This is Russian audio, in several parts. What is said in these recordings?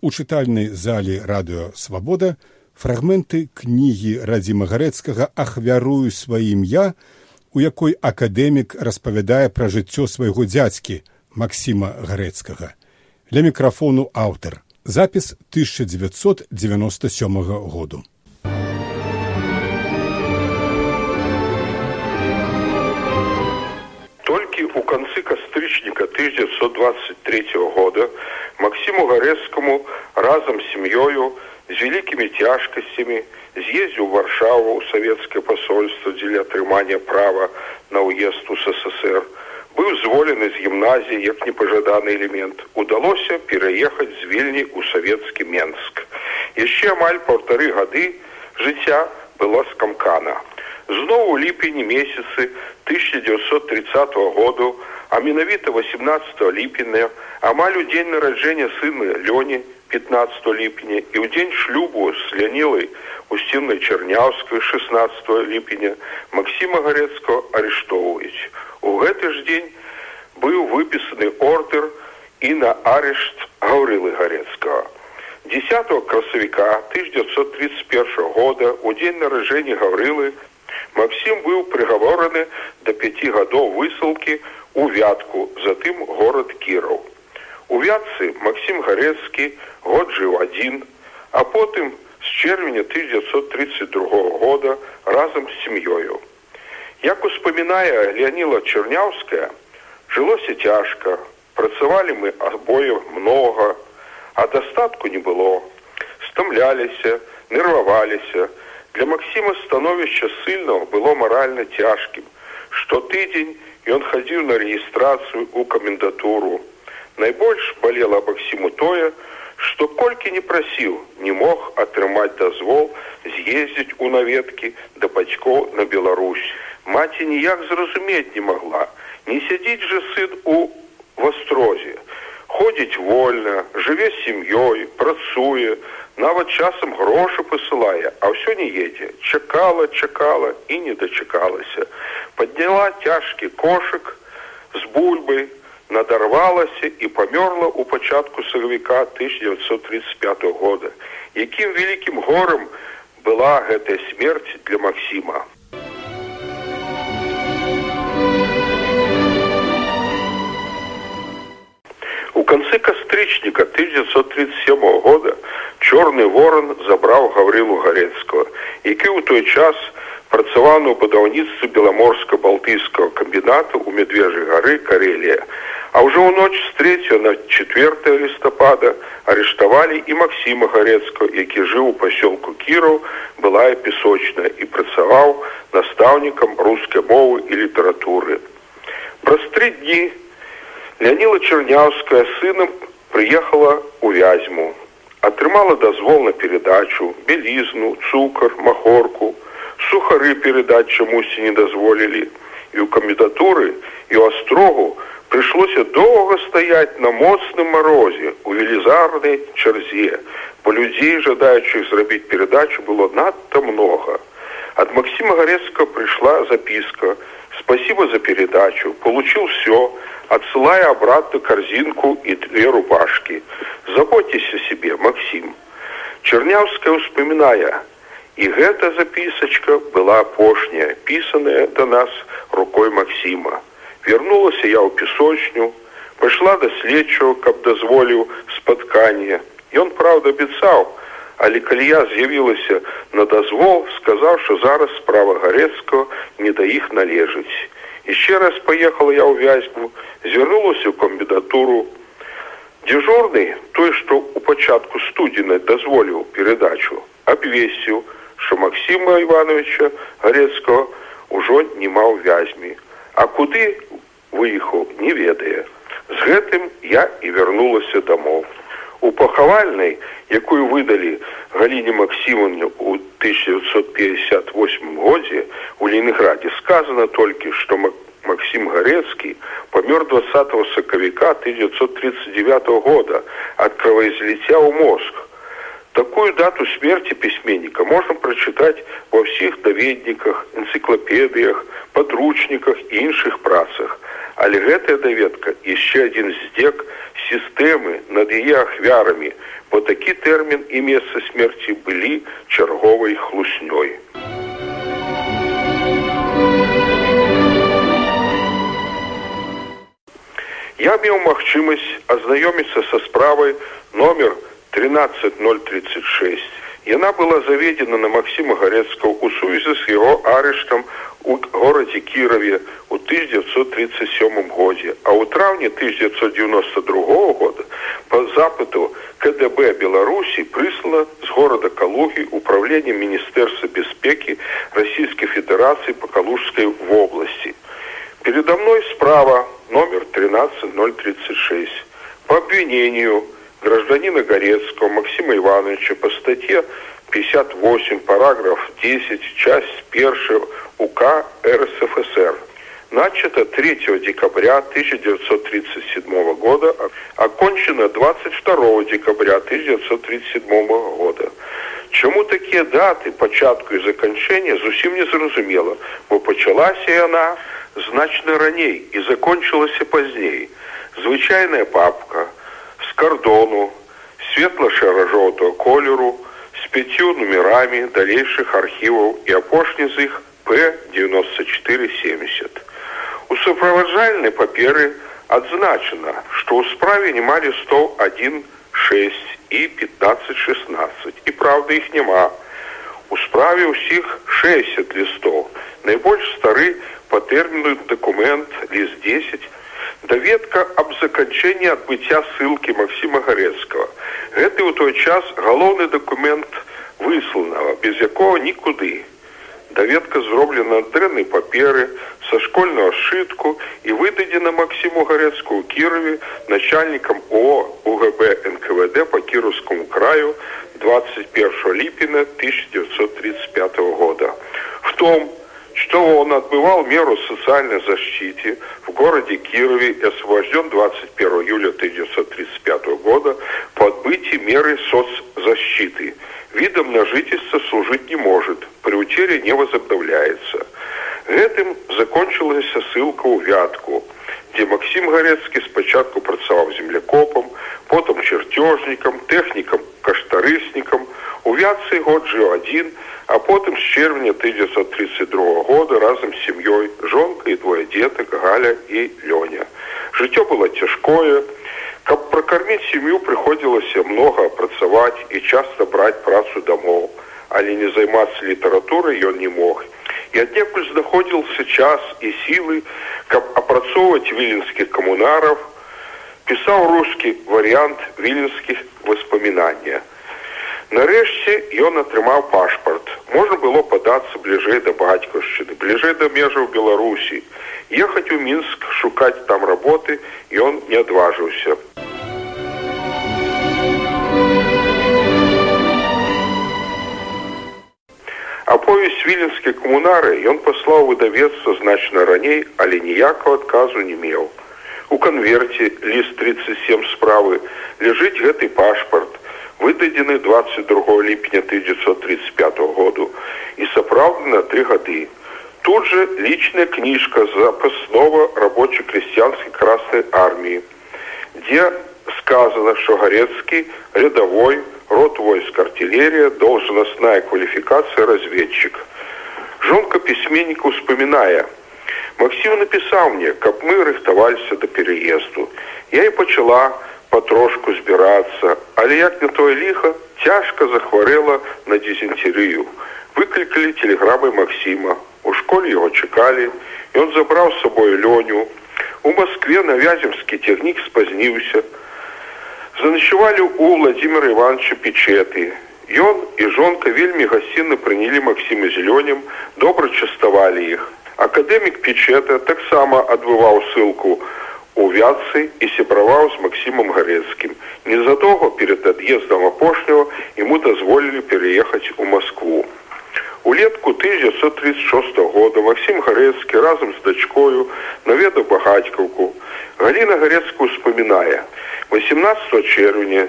У чытальнай зале радыё свабода фрагменты кнігі радзіма гарэцкага ахвярую сваім я, у якой акадэмік распавядае пра жыццё свайго дзядзькі Максіма гарэцкага. Для мікрафону аўтар. Запіс 1997 году. Толькі ў канцы кастрычніка 1923 года Максиму Гарэцкаму разам з сям'ёю з вялікімі цяжкасцямі з'ездзіў варшаву ў савецкае пасольства дзеля атрымання права на ўезд у ссср быў зволены з гімназіі як непажаданы элемент удалося пераехаць з вільні ў савецкі менск яшчэ амаль паўтары гады жыцця было скамкана зноў у ліпені месяцы 1930 году а менавіта 18 ліпеня амаль у дзень нараджэння сына лёні 15 ліпеня і ў дзень шлюбу з лянілай усціннай чарняўскай 16 ліпеня Масіма гарэцкаго арыштоўваюць у гэты ж дзень быў выпісаны ордер і на арышт гаўрылы гарэцкага 10 красавіка 1931 года у дзень наражэння гаврылы Максім быў прыгавораны да пяці гадоў высылкі у вятку затым горад кіраў у вятцы Максім гарэцкі год жыў адзін а потым з чэрвеня 1932 года разам з сям'ёю як успамінае леаніла чарняўская жылося цяжка працавалі мы абое многа а дастатку не было стамляліся нерваваліся для Максіма становішча сыльного было маральна цяжкім штотыдзень ён хадзіў на рэгістрацыю ў камендатуру найбольш балела Максіму тое што колькі не прасіў не мог атрымаць дазвол з'ездзіць у наведкі да бацькоў на Беларусь маці ніяк зразумець не магла не сядзіць жа сын у вастрозе ходзіць вольна жыве сям'ёй працуе нават часам грошы пасылае а ўсё не едзе чакала чакала і не дачакалася подняла цяжкі кошык з бульбай надарвалася і памёрла ў пачатку сакавіка 1935 года якім вялікім горам была гэтая смерць для Масіма У канцы кастрычніка 1937 года чорны ворон забраў гаврылу гарэцкага які ў той час працаваў у будаўніцтве беламорска-балтыйскага камбіната ў медвежай гары карелія а ўжо ў ноч з 3 на 4 лістапада арыштавалі і Масіма гарэцкага які жыў у пасёлку кіраў была і песочная і працаваў настаўнікам рускай мовы і літаратуры праз тры дні Леоніла Чернявская сыном приехала у Вязьму, атрымала дазвол на передачу, белизну, цукар, махорку, сухары передать чамусьці не дазволілі. І ў камендатуры і ў астрогу прыйшлося доўга стаяць на моцным марозе у велізарнай чарзе, бо людзей, жадаючых зрабіць перадачу было надта много. Ад Максима Горецкого пришла записка «Спасибо за передачу, получил все, отсылая обратно корзинку и две рубашки. Заботьтесь о себе, Максим. Чернявская вспоминая, и эта записочка была опошняя, писанная до нас рукой Максима. Вернулась я у песочню, пошла до следчего, каб дозволил споткание. И он, правда, обещал, але калі я з'явілася на дазвол, сказаў, што зараз справа гарэцкага не да іх належыць. Еще раз поехала я ў вязьму, звярнулася ў камбінатуру. Дзяжурны, той, што ў пачатку студзены дазволіў перадачу, абвесіў, што Макссіма Івановича Гарецкага ўжо нема ў вязьмі. А куды выехаў, не ведае. З гэтым я і вярнулася дамоў. У пахавальнай, якую выдалі Галіне Максімовне ў 1958 годзе у Леніградзе сказано толькі, што Максим Гарецкі памёр 20 сакавіка 1939 года ад кровоизліця ў мозг. Такую дату смерти письменника можно прочитать во всех доведниках, энциклопедиях, подручниках и іншых працах. Але гэтая даведка яшчэ адзін здзек сістэмы над яе ахвярамі, бо такі тэрмін і месца смерці былі чарговай хлуснёй. Я меў магчымасць азнаёміцца са справай номер 13036. Яна была заведена на Максіма Гарецкого у сувязі з яго арыштам у горадзе Кіраве у 1937 годзе, а ў траўні 1992 года по запыту КДБ Беларусі прыслала з горада Калугі управление Міністэрства бяспекі Российской Федерации по Калужской вобласці. Передо мной справа номер 13036 по обвинению гражданина Горецкого Максима Ивановича по статье 58, параграф 10, часть 1 УК РСФСР. Начато 3 декабря 1937 года, окончено 22 декабря 1937 года. Чому такія даты пачатку і заканчэння зусім не зразумела, бо пачалася яна значна раней і закончылася пазней. Звычайная папка з кардону, светла-шэра-жоўтого колеру, з пяцю нумерамі далейшых архіваў і апошні з іх П9470. У суправаджальнай паперы адзначана, што ў справе не малі 101 6 і 1516 і праўда іх няма. У справе ўсіх 60 лістов. Найбольш стары по тэрміну дакумент ліст 10 даведка аб заканчэнні адбыцця ссылкі Макссіма Гарецкага. Гэты ў той час галоўны дакумент высланага, без якога нікуды. Даведка зроблена дрэннай паперы са школьного сшытку і выдадзена Макссіму Гарецку ў Кірове начальнікам О УГБ НКВД по Кіровскому краю 21 липня 1935 года. В том, что он отбывал меру социальной защиты в городе Кирове и освобожден 21 июля 1935 года по отбытии меры соцзащиты. Видом на жительство служить не может, при утере не возобновляется. Гэтым закончылася ссылка ў вятку, дзе Макссім Гарецкі спачатку працаваў землекопам, потым чарцёжнікам, тэхнікам, каштарыснікам, у вятцы год жыў адзін, а потым з чэрвеня 1932 года разам з сям'ёй жонка і двое дзетак галя і лёня. Жыццё было цяжкое, каб пракарміць сям'ю прыходзілася многа працаваць і часта браць працу дамоў, але не займацца літаратурай ён не мог і аднекуль знаходзіўся час і сілы, каб апрацоўваць віленскіх камунараў, пісаў рускі варыянт віленскіх воспамінання. Нарэшце ён атрымаў пашпарт. Можна было падацца бліжэй да бацькаўшчыны, бліжэй да межаў Беларусі. Ехаць у мінск шукаць там работы ён не адважыўся. Аповесць віленскай камунары ён паслаў выдавецтва значна раней, але ніякага адказу не меў. У канверце ліст 37 справы ляжыць гэты пашпарт, выдадзены 22 ліпеня 1935 году і сапраўдны на тры гады. Тут же лічная кніжка запаснова рабоча-крысціянскай красной арміі, дзе сказано, что Горецкий рядовой, рот войск артиллерия, должностная квалификация разведчик. Жонка письменника вспоминая, Максим написал мне, как мы рыхтовались до переезду. Я и почала потрошку збираться, але як не то лихо, тяжко захворела на дизентерию. Выкликали телеграммой Максима. У школе его чекали, и он забрал с собой Леню. У Москве на Вяземский техник спозднился – Заночевали у Владимира Ивановича Печеты. Ён и жонка вельми гостинно приняли Максима Зеленем, добро частовали их. Академик Печета так само отбывал ссылку у Вятцы и сябраваў с Максимом Горецким. Незадолго перед отъездом Апошнего ему дозволили переехать у Москву. Улетку 1936 года Максим Горецкий разом с дочкою наведал Багатьковку. Галина Горецкую вспоминая – 18 червня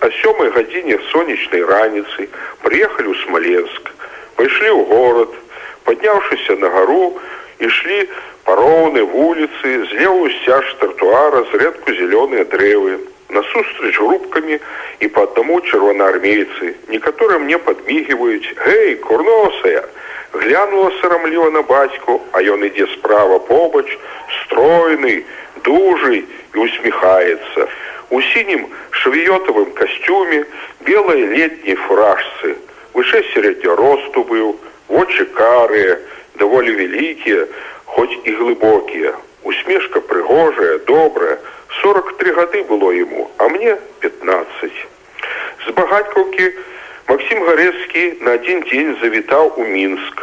о 7 гадзіне сонечнай раніцы приехали ў смоленск пайшлі ў город подняўшыся на гару ішлі пароўны вуліцы злева сцяж тротуара зрэдку зялёныя дрэвы Насустрач групками и по одному червоноармейцы. Некоторые мне подмигивают. «Эй, курносая!» Глянула сарамліва на бацьку, а ён ідзе справа побач, стройны, дужий і усміхаецца. У сінім швіётавым касцюме белай летняй фуражцы. Вышэй сярэдня росту быў, вочы карыя, даволі вялікія, хоць і глыбокія. Усмешка прыгожая, добрая. 43 гады было ему, а мне 15. З багатькаўкі Максим Гарецкі на адзін дзень завітаў у Мінск,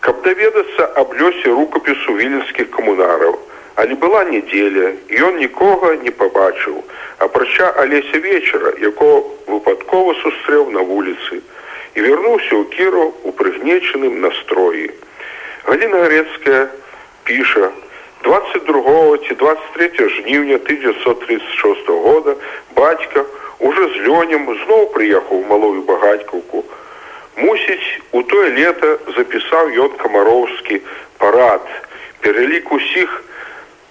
каб даведацца аб лёсе рукапісу віленскіх камунараў. Але была недзеля, і ён нікога не пабачыў, апрача алеся вечара, якого выпадкова сустрэў на вуліцы і вярнуўся ў кіру у прыгнечаным настроі. Галіна Гарецкая піша: 22 ці 23 жніўня 1936 года бацька уже з лёнем зноў прыехаў малую багатькаўку. Мусіць, у тое лета запісаў ён камароўскі парад, пералік усіх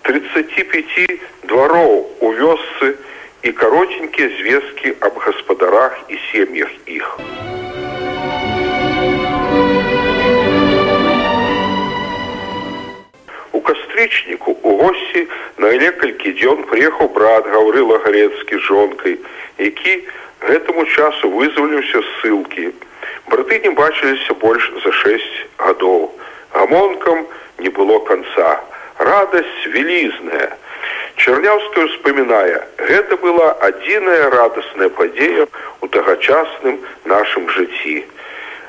35 двароў у вёсцы і каротенькія звесткі аб гаспадарах і сем'ях іх. У кастрычніку у госці на некалькі дзён прыехаў брат гаўрыла гарецкі жонкай, які гэтаму часу вызваліўся ссылкі. Браты не бачыліся больш за шесть гадоў. Гамонкам не было канца. Радасць вялізная. Чарняўская ўспамінае, гэта была адзіная радасная падзея ў тагачасным нашым жыцці.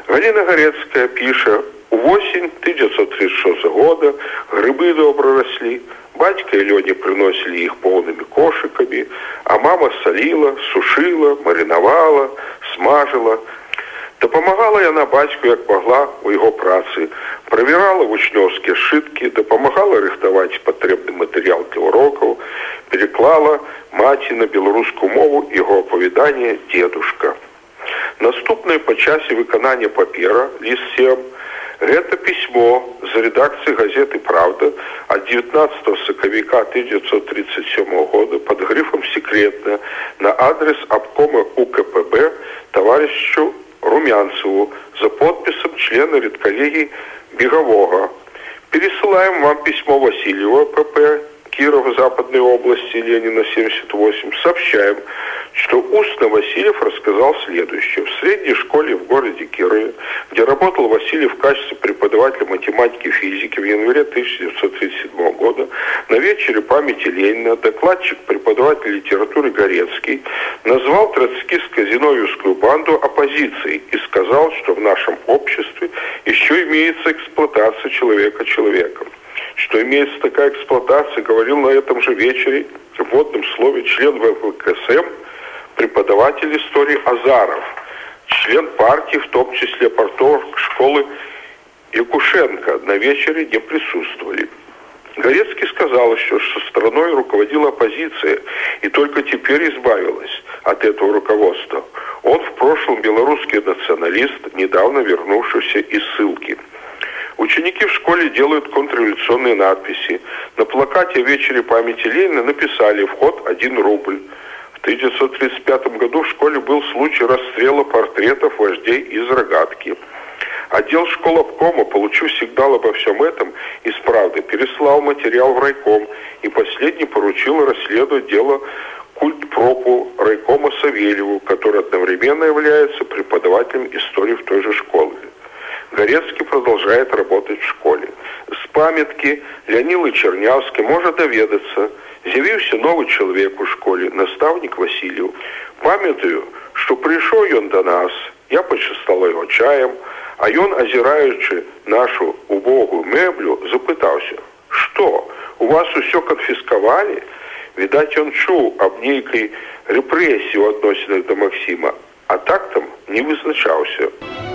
Галіна Гарецкая піша: У восень 1936 года грыбы добра раслі, Бацька і лёне прыносілі іх поўнымі кошыкамі, а мама саліла, сушыла, марынавала, смажыла. Дапамагала яна бацьку як магла ў яго працы, правярала вучнёўскія сшыткі, дапамагала рыхтаваць патрэбны матэрыял для урокаў, переклала маці на беларускую мову яго апавяданне дзедушка. Наступнае па часе выканання папера ліст 7, Гэта пісьмо з рэдакцыі газеты Праўда ад 19 сакавіка 1937 года под грыфам секретна на адрес абкома УКПБ товарищу Румянцеву за подпісам члена редколлегии Бегового. Пересылаем вам письмо Васильева ПП Кирова Западной области Ленина 78. Сообщаем, что устно Васильев рассказал следующее. В средней школе в городе Кирове, где работал Васильев в качестве преподавателя математики и физики в январе 1937 года, на вечере памяти Ленина докладчик преподаватель литературы Горецкий назвал троцкистско-зиновьевскую банду оппозицией и сказал, что в нашем обществе еще имеется эксплуатация человека человеком что имеется такая эксплуатация, говорил на этом же вечере в вводном слове член ВВКСМ преподаватель истории Азаров, член партии, в том числе портовых школы Якушенко, на вечере не присутствовали. Горецкий сказал еще, что страной руководила оппозиция и только теперь избавилась от этого руководства. Он в прошлом белорусский националист, недавно вернувшийся из ссылки. Ученики в школе делают контрреволюционные надписи. На плакате в вечере памяти Ленина написали «Вход 1 рубль». В 1935 году в школе был случай расстрела портретов вождей из рогатки. Отдел школ обкома, получив сигнал обо всем этом, из правды переслал материал в райком и последний поручил расследовать дело культ пропу райкома Савельеву, который одновременно является преподавателем истории в той же школе. Горецкий продолжает работать в школе. С памятки Леонилы Чернявский может доведаться, з'явіўся новы чалавек у школе настаўнік Васіліў памятаю што прыйшоў ён да нас я пачастала яго чаем а ён азіраючы нашу убогую мэблю запытаўся что у вас усё канфіскавалі відаць ён чуў аб нейкай рэпрэсію адносінах да Масіма а так там не вызначаўся у